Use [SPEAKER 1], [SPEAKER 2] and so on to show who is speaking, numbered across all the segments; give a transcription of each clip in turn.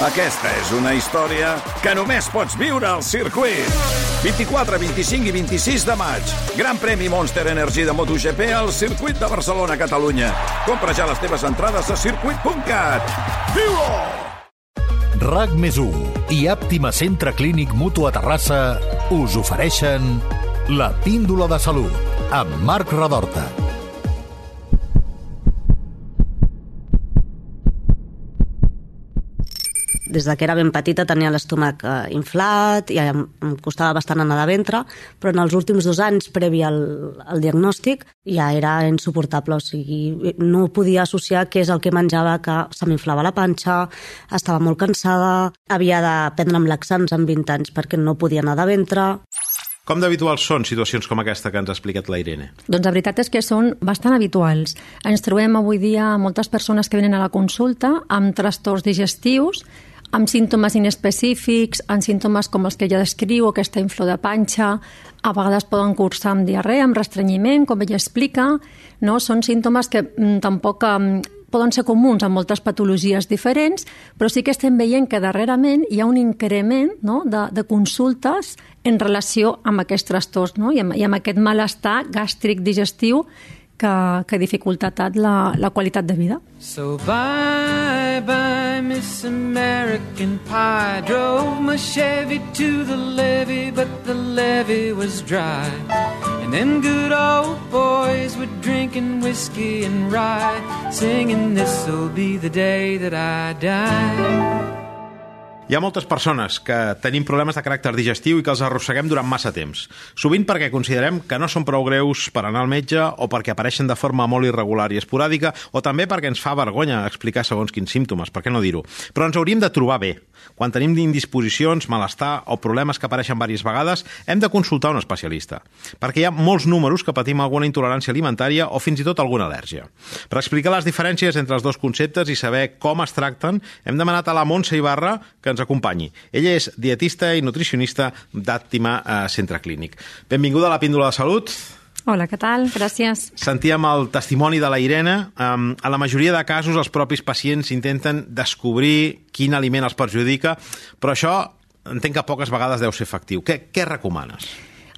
[SPEAKER 1] Aquesta és una història que només pots viure al circuit. 24, 25 i 26 de maig. Gran premi Monster Energy de MotoGP al circuit de Barcelona, Catalunya. Compra ja les teves entrades a circuit.cat. Viu-ho!
[SPEAKER 2] RAC més 1 i Àptima Centre Clínic Mutu a Terrassa us ofereixen la píndola de salut amb Marc Radorta.
[SPEAKER 3] Des de que era ben petita tenia l'estómac eh, inflat i em, em costava bastant anar de ventre, però en els últims dos anys, previ al, al diagnòstic, ja era insuportable, o sigui, no podia associar què és el que menjava, que se m'inflava la panxa, estava molt cansada, havia de prendre'm laxants amb 20 anys perquè no podia anar de ventre.
[SPEAKER 4] Com d'habituals són situacions com aquesta que ens ha explicat la Irene?
[SPEAKER 5] Doncs la veritat és que són bastant habituals. Ens trobem avui dia moltes persones que venen a la consulta amb trastorns digestius, amb símptomes inespecífics, amb símptomes com els que ja descriu, aquesta inflor de panxa, a vegades poden cursar amb diarrea, amb restrenyiment, com ella explica, no? són símptomes que mm, tampoc mm, poden ser comuns en moltes patologies diferents, però sí que estem veient que darrerament hi ha un increment no? de, de consultes en relació amb aquests trastorns no? I, amb, i amb aquest malestar gàstric digestiu que, que dificulta tant la, la qualitat de vida.
[SPEAKER 6] So bye bye Miss American Pie. Drove my Chevy to the levee But the levee was dry. And then good old boys were drinking whiskey and rye Singing this'll be the day that I die
[SPEAKER 4] Hi ha moltes persones que tenim problemes de caràcter digestiu i que els arrosseguem durant massa temps. Sovint perquè considerem que no són prou greus per anar al metge o perquè apareixen de forma molt irregular i esporàdica o també perquè ens fa vergonya explicar segons quins símptomes, per què no dir-ho. Però ens hauríem de trobar bé. Quan tenim indisposicions, malestar o problemes que apareixen diverses vegades, hem de consultar un especialista. Perquè hi ha molts números que patim alguna intolerància alimentària o fins i tot alguna al·lèrgia. Per explicar les diferències entre els dos conceptes i saber com es tracten, hem demanat a la Montse Ibarra que ens acompanyi. Ella és dietista i nutricionista d'Àptima eh, Centre Clínic. Benvinguda a la Píndola de Salut.
[SPEAKER 5] Hola, què tal? Gràcies.
[SPEAKER 4] Sentíem el testimoni de la Irene. Um, a la majoria de casos, els propis pacients intenten descobrir quin aliment els perjudica, però això entenc que poques vegades deu ser efectiu. Què, què recomanes?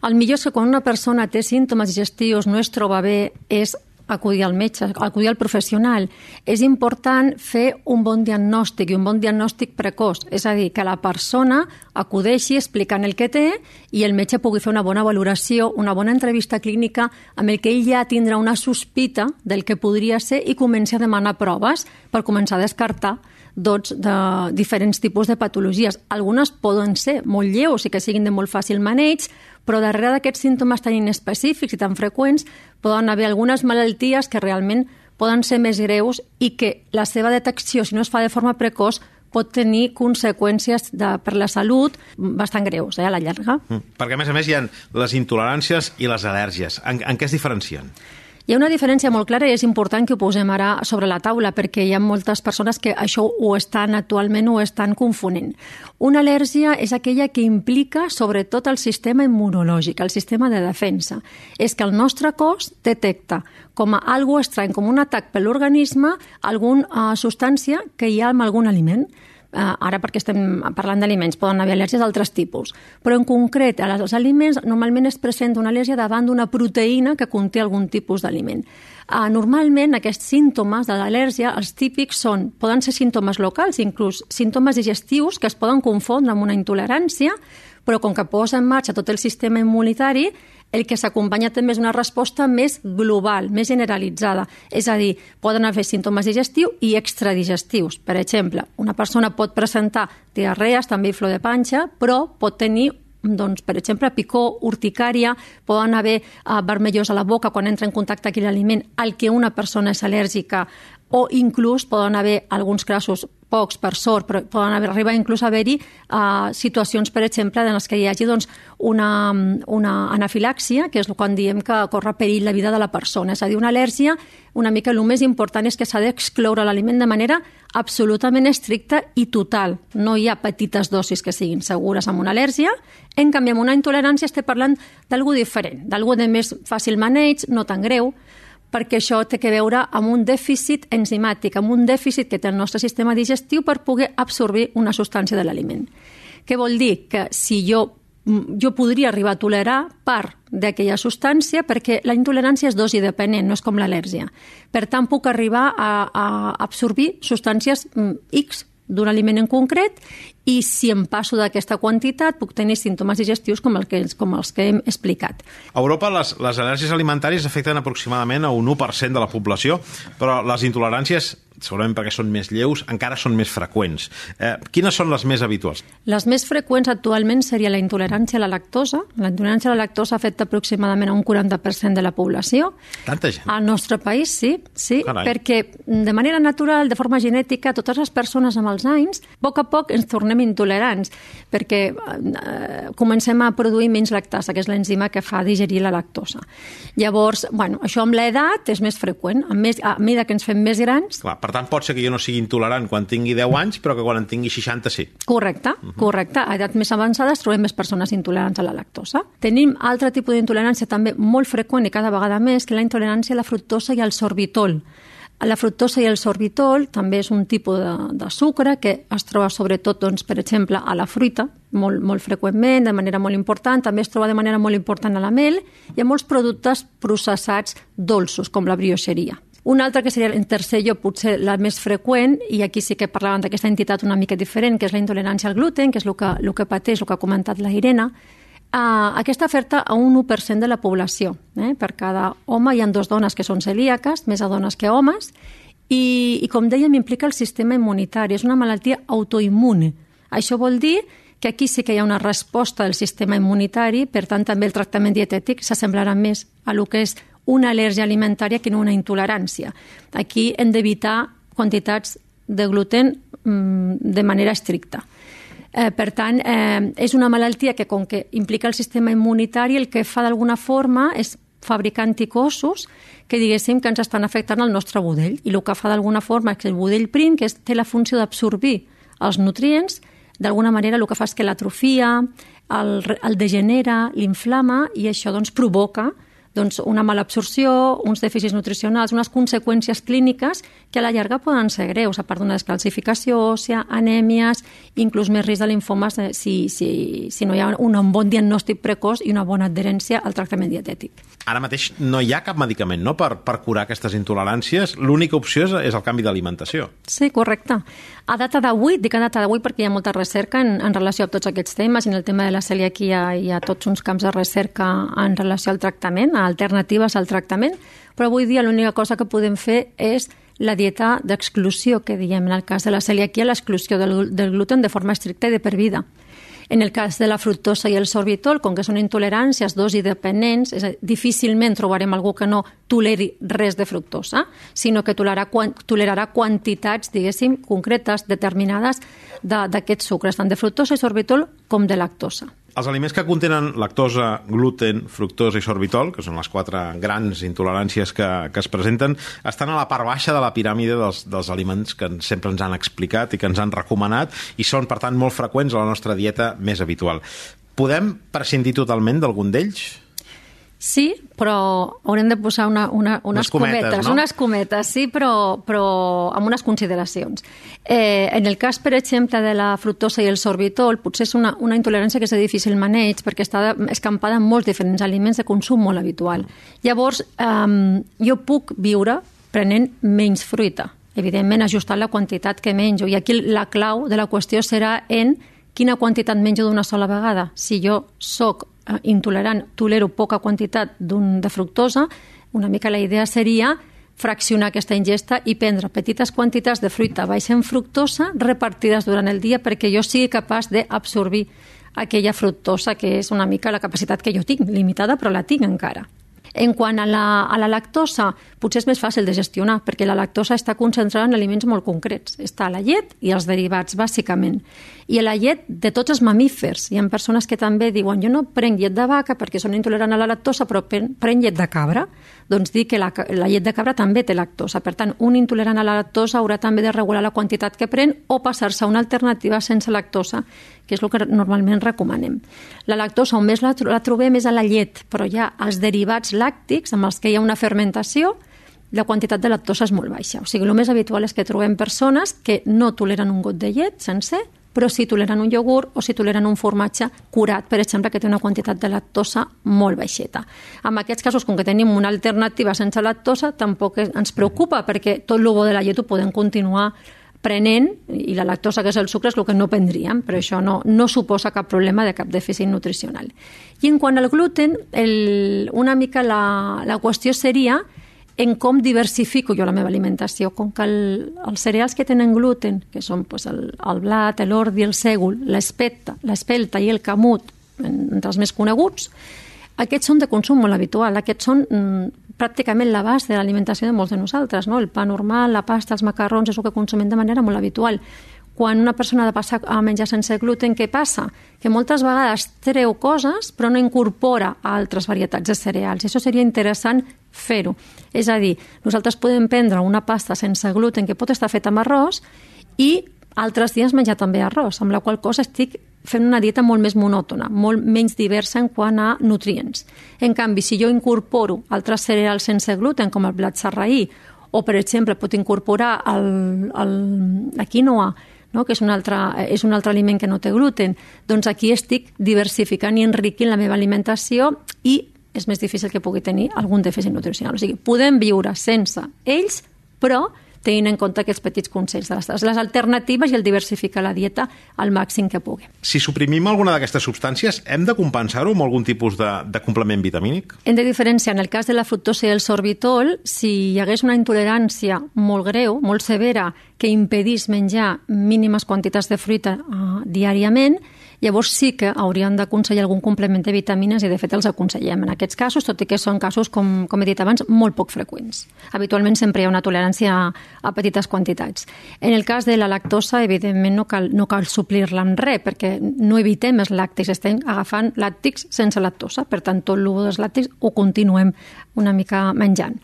[SPEAKER 5] El millor és que quan una persona té símptomes digestius, no es troba bé, és acudir al metge, acudir al professional. És important fer un bon diagnòstic i un bon diagnòstic precoç, és a dir, que la persona acudeixi explicant el que té i el metge pugui fer una bona valoració, una bona entrevista clínica amb el que ell ja tindrà una sospita del que podria ser i comenci a demanar proves per començar a descartar doncs, de diferents tipus de patologies. Algunes poden ser molt lleus i que siguin de molt fàcil maneig, però darrere d'aquests símptomes tan inespecífics i tan freqüents poden haver algunes malalties que realment poden ser més greus i que la seva detecció, si no es fa de forma precoç, pot tenir conseqüències de, per la salut bastant greus eh, a la llarga. Mm.
[SPEAKER 4] Perquè, a més a més, hi ha les intoleràncies i les al·lèrgies. En, en què es diferencien?
[SPEAKER 5] Hi ha una diferència molt clara i és important que ho posem ara sobre la taula perquè hi ha moltes persones que això ho estan actualment o estan confonent. Una al·lèrgia és aquella que implica sobretot el sistema immunològic, el sistema de defensa. És que el nostre cos detecta com a algo estrany, com un atac per l'organisme, alguna uh, substància que hi ha en algun aliment eh, ara perquè estem parlant d'aliments, poden haver al·lèrgies d'altres tipus, però en concret als aliments normalment es presenta una al·lèrgia davant d'una proteïna que conté algun tipus d'aliment. Uh, normalment aquests símptomes de l'al·lèrgia, els típics són, poden ser símptomes locals, inclús símptomes digestius que es poden confondre amb una intolerància, però com que posa en marxa tot el sistema immunitari, el que s'acompanya també és una resposta més global, més generalitzada. És a dir, poden haver símptomes digestius i extradigestius. Per exemple, una persona pot presentar diarrees, també flor de panxa, però pot tenir doncs, per exemple, picor, urticària, poden haver eh, vermellós a la boca quan entra en contacte aquell aliment al que una persona és al·lèrgica o inclús poden haver alguns casos pocs per sort, però poden arribar inclús a haver-hi uh, situacions, per exemple, en les que hi hagi doncs, una, una anafilàxia, que és quan diem que corre perill la vida de la persona. És a dir, una al·lèrgia, una mica el més important és que s'ha d'excloure l'aliment de manera absolutament estricta i total. No hi ha petites dosis que siguin segures amb una al·lèrgia. En canvi, amb una intolerància estem parlant d'algú diferent, d'algú de més fàcil maneig, no tan greu, perquè això té que veure amb un dèficit enzimàtic, amb un dèficit que té el nostre sistema digestiu per poder absorbir una substància de l'aliment. Què vol dir? Que si jo mm, jo podria arribar a tolerar part d'aquella substància perquè la intolerància és dosi dependent, no és com l'al·lèrgia. Per tant, puc arribar a, a absorbir substàncies mm, X d'un aliment en concret i si em passo d'aquesta quantitat puc tenir símptomes digestius com, el que, com els que hem explicat.
[SPEAKER 4] A Europa les, les al·lèrgies alimentàries afecten aproximadament a un 1% de la població, però les intoleràncies segurament perquè són més lleus, encara són més freqüents. Eh, quines són les més habituals?
[SPEAKER 5] Les més freqüents actualment seria la intolerància a la lactosa. La intolerància a la lactosa afecta aproximadament a un 40% de la població.
[SPEAKER 4] Tanta gent?
[SPEAKER 5] Al nostre país, sí, sí
[SPEAKER 4] Carai.
[SPEAKER 5] perquè de manera natural, de forma genètica, totes les persones amb els anys, a poc a poc ens tornem intolerants, perquè eh, comencem a produir menys lactasa, que és l'enzima que fa digerir la lactosa. Llavors, bueno, això amb l'edat és més freqüent. A, més, a mesura que ens fem més grans,
[SPEAKER 4] Clar, per tant, pot ser que jo no sigui intolerant quan tingui 10 anys, però que quan en tingui 60 sí.
[SPEAKER 5] Correcte, uh -huh. correcte. A edat més avançades trobem més persones intolerants a la lactosa. Tenim altre tipus d'intolerància també molt freqüent i cada vegada més, que la intolerància a la fructosa i al sorbitol. La fructosa i el sorbitol també és un tipus de, de sucre que es troba sobretot, doncs, per exemple, a la fruita, molt, molt freqüentment, de manera molt important, també es troba de manera molt important a la mel i a molts productes processats dolços, com la brioixeria. Una altra que seria en tercer lloc, potser la més freqüent, i aquí sí que parlàvem d'aquesta entitat una mica diferent, que és la intolerància al gluten, que és el que, el que pateix, el que ha comentat la Irene, Uh, aquesta afecta a un 1% de la població. Eh? Per cada home hi ha dues dones que són celíaques, més a dones que homes, i, i com dèiem, implica el sistema immunitari. És una malaltia autoimmune. Això vol dir que aquí sí que hi ha una resposta del sistema immunitari, per tant, també el tractament dietètic s'assemblarà més a lo que és una al·lèrgia alimentària que no una intolerància. Aquí hem d'evitar quantitats de gluten mm, de manera estricta. Eh, per tant, eh, és una malaltia que, com que implica el sistema immunitari, el que fa d'alguna forma és fabricar anticossos que diguéssim que ens estan afectant el nostre budell. I el que fa d'alguna forma és que el budell prim que és, té la funció d'absorbir els nutrients d'alguna manera el que fa és que l'atrofia el, el degenera, l'inflama i això doncs provoca doncs, una mala absorció, uns dèficits nutricionals, unes conseqüències clíniques que a la llarga poden ser greus, a part d'una descalcificació òssia, anèmies, inclús més risc de linfomes si, si, si no hi ha un, un bon diagnòstic precoç i una bona adherència al tractament dietètic.
[SPEAKER 4] Ara mateix no hi ha cap medicament no? per, per curar aquestes intoleràncies. L'única opció és, és el canvi d'alimentació.
[SPEAKER 5] Sí, correcte. A data d'avui, dic a data d'avui perquè hi ha molta recerca en, en relació amb tots aquests temes i en el tema de la celiaquia hi ha tots uns camps de recerca en relació al tractament, a alternatives al tractament, però avui dia l'única cosa que podem fer és la dieta d'exclusió, que diem en el cas de la celiaquia, l'exclusió del, del gluten de forma estricta i de per vida. En el cas de la fructosa i el sorbitol, com que són intoleràncies dosi dependents, és dir, difícilment trobarem algú que no toleri res de fructosa, sinó que tolerarà, tolerarà quantitats, diguéssim, concretes, determinades d'aquests sucres, tant de fructosa i sorbitol com de lactosa.
[SPEAKER 4] Els aliments que contenen lactosa, gluten, fructosa i sorbitol, que són les quatre grans intoleràncies que, que es presenten, estan a la part baixa de la piràmide dels, dels aliments que sempre ens han explicat i que ens han recomanat i són, per tant, molt freqüents a la nostra dieta més habitual. Podem prescindir totalment d'algun d'ells?
[SPEAKER 5] Sí, però haurem de posar una, una, unes,
[SPEAKER 4] Unes cometes,
[SPEAKER 5] cometes,
[SPEAKER 4] no?
[SPEAKER 5] unes cometes, sí, però, però amb unes consideracions. Eh, en el cas, per exemple, de la fructosa i el sorbitol, potser és una, una intolerància que és de difícil maneig perquè està escampada en molts diferents aliments de consum molt habitual. Llavors, eh, jo puc viure prenent menys fruita, evidentment ajustant la quantitat que menjo. I aquí la clau de la qüestió serà en quina quantitat menjo d'una sola vegada. Si jo sóc intolerant, tolero poca quantitat d'un de fructosa, una mica la idea seria fraccionar aquesta ingesta i prendre petites quantitats de fruita baixa en fructosa repartides durant el dia perquè jo sigui capaç d'absorbir aquella fructosa que és una mica la capacitat que jo tinc, limitada però la tinc encara. En quant a la, a la lactosa, potser és més fàcil de gestionar, perquè la lactosa està concentrada en aliments molt concrets. Està a la llet i els derivats, bàsicament. I a la llet de tots els mamífers. Hi ha persones que també diuen jo no prenc llet de vaca perquè són intolerant a la lactosa, però pren, llet de cabra. Doncs dir que la, la llet de cabra també té lactosa. Per tant, un intolerant a la lactosa haurà també de regular la quantitat que pren o passar-se a una alternativa sense lactosa, que és el que normalment recomanem. La lactosa, on més la, la trobem és a la llet, però hi ha els derivats làctics amb els que hi ha una fermentació la quantitat de lactosa és molt baixa. O sigui, el més habitual és que trobem persones que no toleren un got de llet sencer, però sí toleren un iogurt o si toleren un formatge curat, per exemple, que té una quantitat de lactosa molt baixeta. En aquests casos, com que tenim una alternativa sense lactosa, tampoc ens preocupa, perquè tot el bo de la llet ho podem continuar prenent, i la lactosa, que és el sucre, és el que no prendríem, però això no, no suposa cap problema de cap dèficit nutricional. I en quant al gluten, el, una mica la, la qüestió seria en com diversifico jo la meva alimentació. Com que el, els cereals que tenen gluten, que són pues, el, el blat, l'ordi, el sègol, l'espelta i el camut, entre els més coneguts, aquests són de consum molt habitual. Aquests són mm, pràcticament la base de l'alimentació de molts de nosaltres. No? El pa normal, la pasta, els macarrons, és el que consumim de manera molt habitual quan una persona ha de passar a menjar sense gluten, què passa? Que moltes vegades treu coses però no incorpora altres varietats de cereals. I això seria interessant fer-ho. És a dir, nosaltres podem prendre una pasta sense gluten que pot estar feta amb arròs i altres dies menjar també arròs, amb la qual cosa estic fent una dieta molt més monòtona, molt menys diversa en quant a nutrients. En canvi, si jo incorporo altres cereals sense gluten, com el blat sarraí, o, per exemple, pot incorporar el, el, la quinoa, no? que és un, altre, és un altre aliment que no té gluten, doncs aquí estic diversificant i enriquint la meva alimentació i és més difícil que pugui tenir algun dèficit nutricional. O sigui, podem viure sense ells, però tenint en compte aquests petits consells de les, les alternatives i el diversificar la dieta al màxim que pugui.
[SPEAKER 4] Si suprimim alguna d'aquestes substàncies, hem de compensar-ho amb algun tipus de, de complement vitamínic?
[SPEAKER 5] Hem de diferenciar, en el cas de la fructosa i el sorbitol, si hi hagués una intolerància molt greu, molt severa, que impedís menjar mínimes quantitats de fruita uh, diàriament, Llavors sí que haurien d'aconsellar algun complement de vitamines i de fet els aconsellem en aquests casos, tot i que són casos, com, com he dit abans, molt poc freqüents. Habitualment sempre hi ha una tolerància a, a petites quantitats. En el cas de la lactosa, evidentment no cal, no cal suplir-la amb res, perquè no evitem els làctics, estem agafant làctics sense lactosa, per tant tot el dels làctics ho continuem una mica menjant.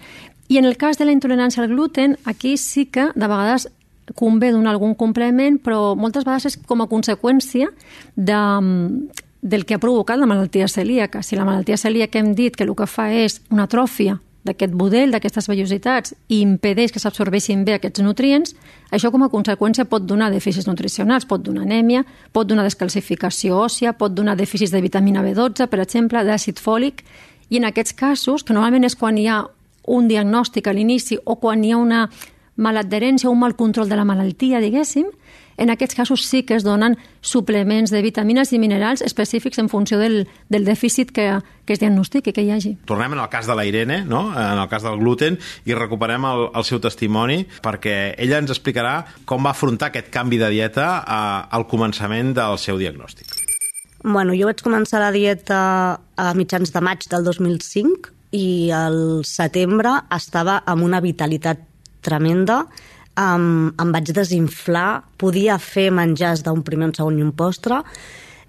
[SPEAKER 5] I en el cas de la intolerància al gluten, aquí sí que de vegades convé donar algun complement, però moltes vegades és com a conseqüència de, del que ha provocat la malaltia celíaca. Si la malaltia celíaca hem dit que el que fa és una atròfia d'aquest budell, d'aquestes vellositats, i impedeix que s'absorbeixin bé aquests nutrients, això com a conseqüència pot donar dèficits nutricionals, pot donar anèmia, pot donar descalcificació òssia, pot donar dèficits de vitamina B12, per exemple, d'àcid fòlic, i en aquests casos, que normalment és quan hi ha un diagnòstic a l'inici o quan hi ha una maladherència o un mal control de la malaltia, diguéssim, en aquests casos sí que es donen suplements de vitamines i minerals específics en funció del, del dèficit que, que es diagnostiqui, que hi hagi.
[SPEAKER 4] Tornem en el cas de la Irene, no? en el cas del gluten, i recuperem el, el seu testimoni perquè ella ens explicarà com va afrontar aquest canvi de dieta a, al començament del seu diagnòstic.
[SPEAKER 3] Bueno, jo vaig començar la dieta a mitjans de maig del 2005 i al setembre estava amb una vitalitat tremenda, um, em vaig desinflar, podia fer menjars d'un primer, un segon i un postre.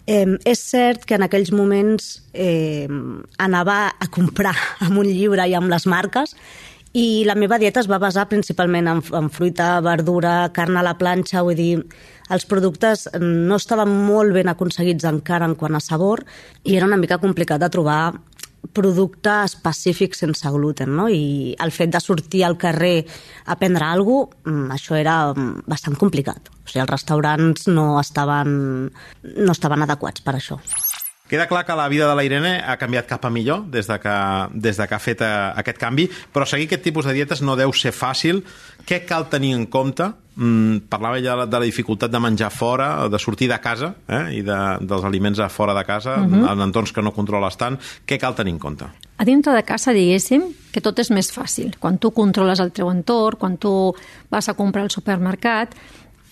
[SPEAKER 3] Eh, és cert que en aquells moments eh, anava a comprar amb un llibre i amb les marques i la meva dieta es va basar principalment en, en fruita, verdura, carn a la planxa, vull dir, els productes no estaven molt ben aconseguits encara en quant a sabor i era una mica complicat de trobar producte específic sense gluten, no? I el fet de sortir al carrer a prendre alguna cosa, mm, això era mm, bastant complicat. O sigui, els restaurants no estaven, no estaven adequats per això.
[SPEAKER 4] Queda clar que la vida de la Irene ha canviat cap a millor des de que, des de que ha fet eh, aquest canvi, però seguir aquest tipus de dietes no deu ser fàcil. Què cal tenir en compte? Mm, parlava ella de la dificultat de menjar fora, de sortir de casa eh, i de, dels aliments a fora de casa, uh mhm. -huh. en entorns que no controles tant. Què cal tenir en compte?
[SPEAKER 5] A dintre de casa, diguéssim, que tot és més fàcil. Quan tu controles el teu entorn, quan tu vas a comprar al supermercat,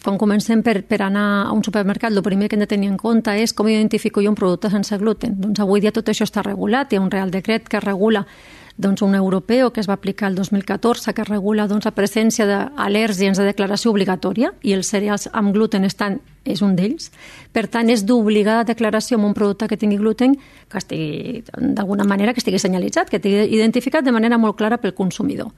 [SPEAKER 5] quan comencem per, per anar a un supermercat, el primer que hem de tenir en compte és com identifico jo un producte sense gluten. Doncs avui dia tot això està regulat, hi ha un real decret que regula doncs, un europeu que es va aplicar el 2014 que regula doncs, la presència d'al·lèrgens de declaració obligatòria i els cereals amb gluten estan, és un d'ells. Per tant, és d'obligada declaració amb un producte que tingui gluten que estigui, d'alguna manera, que estigui senyalitzat, que estigui identificat de manera molt clara pel consumidor.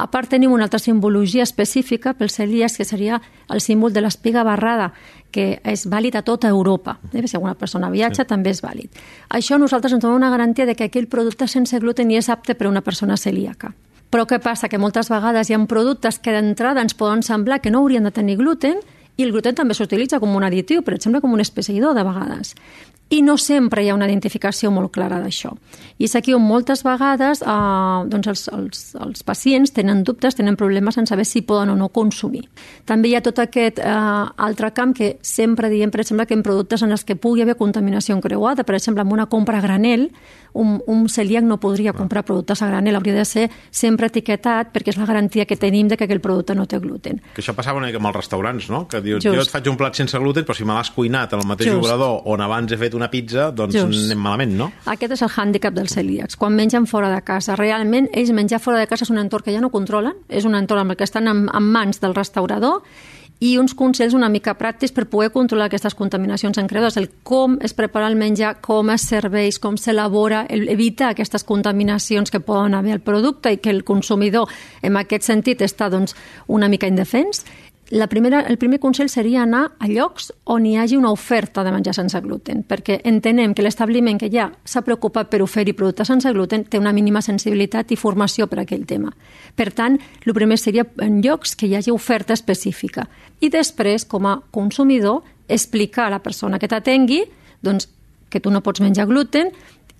[SPEAKER 5] A part tenim una altra simbologia específica pels celíacs, que seria el símbol de l'espiga barrada, que és vàlid a tota Europa. Eh? Si alguna persona viatja, sí. també és vàlid. Això nosaltres ens donem una garantia de que aquell producte sense gluten és apte per a una persona celíaca. Però què passa? Que moltes vegades hi ha productes que d'entrada ens poden semblar que no haurien de tenir gluten i el gluten també s'utilitza com un additiu, per exemple, com un especiador de vegades i no sempre hi ha una identificació molt clara d'això. I és aquí on moltes vegades eh, doncs els, els, els pacients tenen dubtes, tenen problemes en saber si poden o no consumir. També hi ha tot aquest eh, altre camp que sempre diem, per exemple, que en productes en els que pugui haver contaminació encreuada, per exemple, amb una compra a granel, un, un celíac no podria comprar productes a granel, hauria de ser sempre etiquetat perquè és la garantia que tenim de que aquell producte no té gluten.
[SPEAKER 4] Que això passava una mica amb els restaurants, no? Que dius, Just. jo et faig un plat sense gluten, però si me l'has cuinat en el mateix Just. obrador on abans he fet una pizza, doncs Just. anem malament, no?
[SPEAKER 5] Aquest és el hàndicap dels celíacs. Quan mengen fora de casa, realment ells menjar fora de casa és un entorn que ja no controlen, és un entorn amb el que estan en, en mans del restaurador i uns consells una mica pràctics per poder controlar aquestes contaminacions en creadors, el com es prepara el menjar, com es serveix, com s'elabora, evitar aquestes contaminacions que poden haver al producte i que el consumidor en aquest sentit està doncs, una mica indefens la primera, el primer consell seria anar a llocs on hi hagi una oferta de menjar sense gluten, perquè entenem que l'establiment que ja s'ha preocupat per oferir productes sense gluten té una mínima sensibilitat i formació per a aquell tema. Per tant, el primer seria en llocs que hi hagi oferta específica. I després, com a consumidor, explicar a la persona que t'atengui doncs, que tu no pots menjar gluten,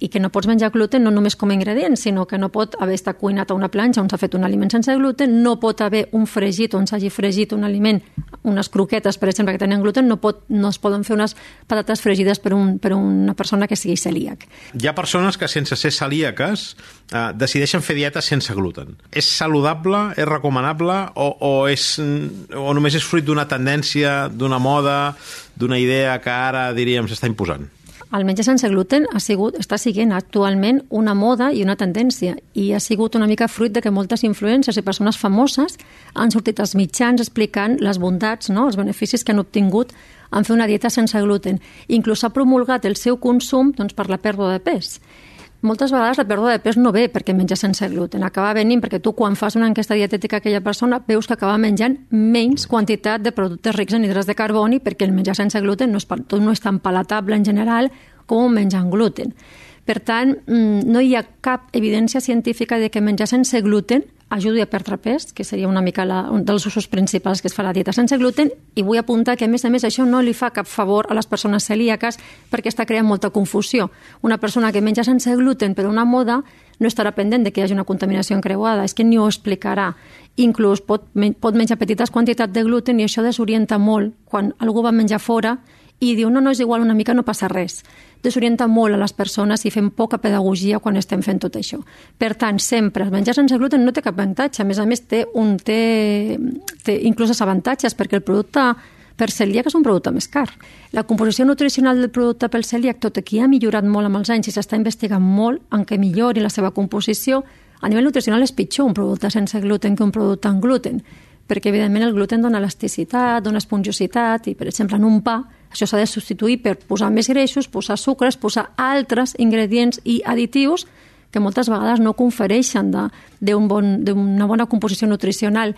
[SPEAKER 5] i que no pots menjar gluten no només com a ingredient, sinó que no pot haver estat cuinat a una planxa on s'ha fet un aliment sense gluten, no pot haver un fregit on s'hagi fregit un aliment, unes croquetes, per exemple, que tenen gluten, no, pot, no es poden fer unes patates fregides per, un, per una persona que sigui celíac.
[SPEAKER 4] Hi ha persones que, sense ser celíaques, eh, decideixen fer dieta sense gluten. És saludable, és recomanable, o, o, és, o només és fruit d'una tendència, d'una moda, d'una idea que ara, diríem, s'està imposant?
[SPEAKER 5] El menjar sense gluten ha sigut, està siguent actualment una moda i una tendència i ha sigut una mica fruit de que moltes influències i persones famoses han sortit als mitjans explicant les bondats, no? els beneficis que han obtingut en fer una dieta sense gluten. Inclús s'ha promulgat el seu consum doncs, per la pèrdua de pes moltes vegades la pèrdua de pes no ve perquè menja sense gluten, acaba venint perquè tu quan fas una enquesta dietètica a aquella persona veus que acaba menjant menys quantitat de productes rics en hidrats de carboni perquè el menjar sense gluten no és, no és tan palatable en general com un menjar amb gluten. Per tant, mm, no hi ha cap evidència científica de que menjar sense gluten ajudi a perdre pes, que seria una mica la, un dels usos principals que es fa la dieta sense gluten, i vull apuntar que, a més a més, això no li fa cap favor a les persones celíaques perquè està creant molta confusió. Una persona que menja sense gluten per una moda no estarà pendent de que hi hagi una contaminació encreuada, és que ni ho explicarà. Inclús pot, pot menjar petites quantitats de gluten i això desorienta molt quan algú va menjar fora i diu, no, no, és igual, una mica no passa res. Desorienta molt a les persones i fem poca pedagogia quan estem fent tot això. Per tant, sempre, el menjar sense gluten no té cap avantatge, a més a més té, un, té, té inclús avantatges, perquè el producte per celíac és un producte més car. La composició nutricional del producte pel celíac, tot aquí ha millorat molt amb els anys i s'està investigant molt en què millori la seva composició, a nivell nutricional és pitjor un producte sense gluten que un producte amb gluten, perquè evidentment el gluten dona elasticitat, dona esponjositat i, per exemple, en un pa això s'ha de substituir per posar més greixos, posar sucres, posar altres ingredients i additius que moltes vegades no confereixen d'una bon, bona composició nutricional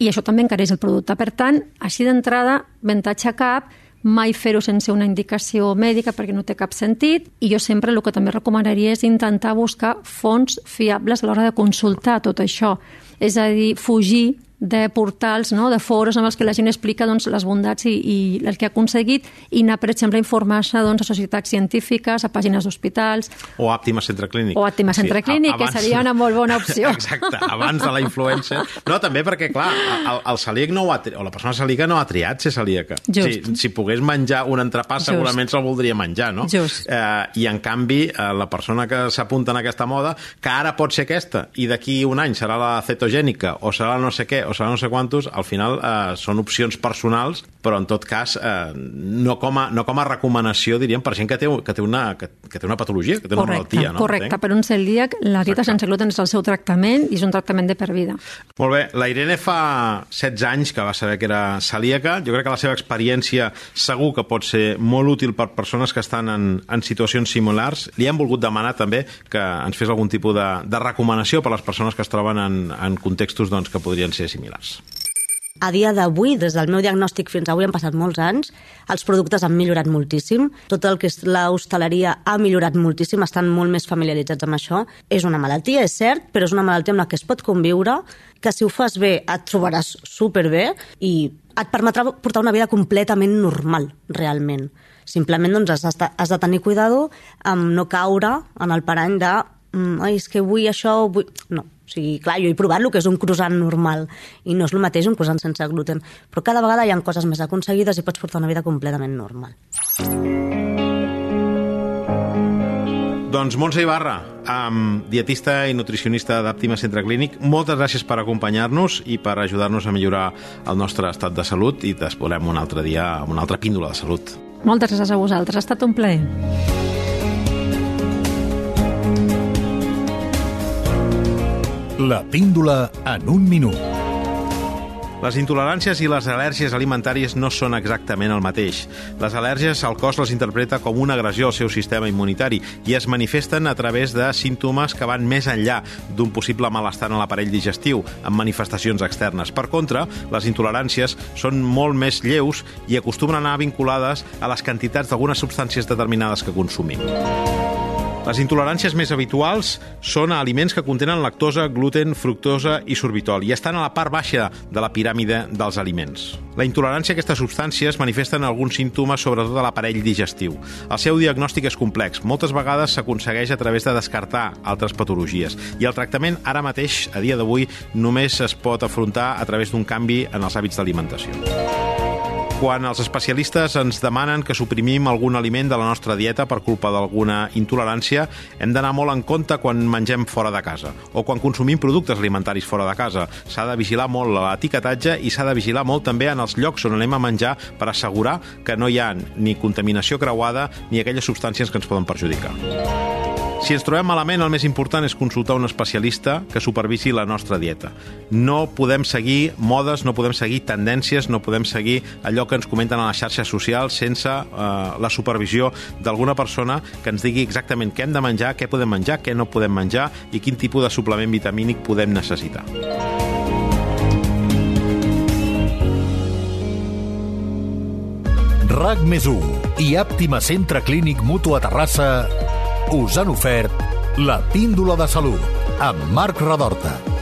[SPEAKER 5] i això també encareix el producte. Per tant, així d'entrada, avantatge cap, mai fer-ho sense una indicació mèdica perquè no té cap sentit i jo sempre el que també recomanaria és intentar buscar fonts fiables a l'hora de consultar tot això. És a dir, fugir de portals, no? de foros en els que la gent explica doncs, les bondats i, i el que ha aconseguit i anar, per exemple, a informar-se doncs, a societats científiques, a pàgines d'hospitals...
[SPEAKER 4] O a Àptima Centre Clínic.
[SPEAKER 5] O Àptima Centre sí, Clínic, abans... que seria una molt bona opció.
[SPEAKER 4] Exacte, abans de la influència. No, també perquè, clar, el, el celíac no ho ha, o la persona celíaca no ha triat ser celíaca.
[SPEAKER 5] Just.
[SPEAKER 4] Si, si pogués menjar un entrepà, segurament se'l voldria menjar, no?
[SPEAKER 5] Just.
[SPEAKER 4] Eh, I, en canvi, eh, la persona que s'apunta en aquesta moda, que ara pot ser aquesta, i d'aquí un any serà la cetogènica, o serà no sé què, o serà no sé quantos, al final eh, són opcions personals, però en tot cas eh, no, com a, no com a recomanació, diríem, per gent que té, que té, una, que, que té una patologia, que té una
[SPEAKER 5] correcte,
[SPEAKER 4] malaltia. No?
[SPEAKER 5] Correcte, Entenc? per un celíac la dieta Exacte. sense gluten és el seu tractament i és un tractament de per vida.
[SPEAKER 4] Molt bé, la Irene fa 16 anys que va saber que era celíaca. Jo crec que la seva experiència segur que pot ser molt útil per persones que estan en, en situacions similars. Li hem volgut demanar també que ens fes algun tipus de, de recomanació per a les persones que es troben en, en contextos doncs, que podrien ser similars.
[SPEAKER 3] A dia d'avui, des del meu diagnòstic fins avui han passat molts anys, els productes han millorat moltíssim, tot el que és l'hostaleria ha millorat moltíssim, estan molt més familiaritzats amb això. És una malaltia, és cert, però és una malaltia amb la que es pot conviure, que si ho fas bé et trobaràs superbé i et permetrà portar una vida completament normal, realment. Simplement doncs, has, de, has de tenir cuidado amb no caure en el parany de mm, ai, és que vull això, vull... No, o sigui, clar, jo he provat el que és un croissant normal i no és el mateix un croissant sense gluten, però cada vegada hi ha coses més aconseguides i pots portar una vida completament normal.
[SPEAKER 4] Doncs Montse Ibarra, um, dietista i nutricionista d'Àptima Centre Clínic, moltes gràcies per acompanyar-nos i per ajudar-nos a millorar el nostre estat de salut i t'esperem un altre dia amb una altra píndola de salut.
[SPEAKER 5] Moltes gràcies a vosaltres, ha estat un plaer.
[SPEAKER 2] La píndola en un minut.
[SPEAKER 4] Les intoleràncies i les al·lèrgies alimentàries no són exactament el mateix. Les al·lèrgies el cos les interpreta com una agressió al seu sistema immunitari i es manifesten a través de símptomes que van més enllà d'un possible malestar en l'aparell digestiu, amb manifestacions externes. Per contra, les intoleràncies són molt més lleus i acostumen a anar vinculades a les quantitats d'algunes substàncies determinades que consumim. Les intoleràncies més habituals són a aliments que contenen lactosa, gluten, fructosa i sorbitol i estan a la part baixa de la piràmide dels aliments. La intolerància a aquestes substàncies manifesta en alguns símptomes, sobretot a l'aparell digestiu. El seu diagnòstic és complex. Moltes vegades s'aconsegueix a través de descartar altres patologies i el tractament ara mateix, a dia d'avui, només es pot afrontar a través d'un canvi en els hàbits d'alimentació quan els especialistes ens demanen que suprimim algun aliment de la nostra dieta per culpa d'alguna intolerància, hem d'anar molt en compte quan mengem fora de casa o quan consumim productes alimentaris fora de casa. S'ha de vigilar molt l'etiquetatge i s'ha de vigilar molt també en els llocs on anem a menjar per assegurar que no hi ha ni contaminació creuada ni aquelles substàncies que ens poden perjudicar. Si ens trobem malament, el més important és consultar un especialista que supervisi la nostra dieta. No podem seguir modes, no podem seguir tendències, no podem seguir allò que ens comenten a les xarxes socials sense eh, la supervisió d'alguna persona que ens digui exactament què hem de menjar, què podem menjar, què no podem menjar i quin tipus de suplement vitamínic podem necessitar.
[SPEAKER 2] RAC més i Àptima Centre Clínic Mutu a Terrassa us han ofert la píndola de salut amb Marc Radorta.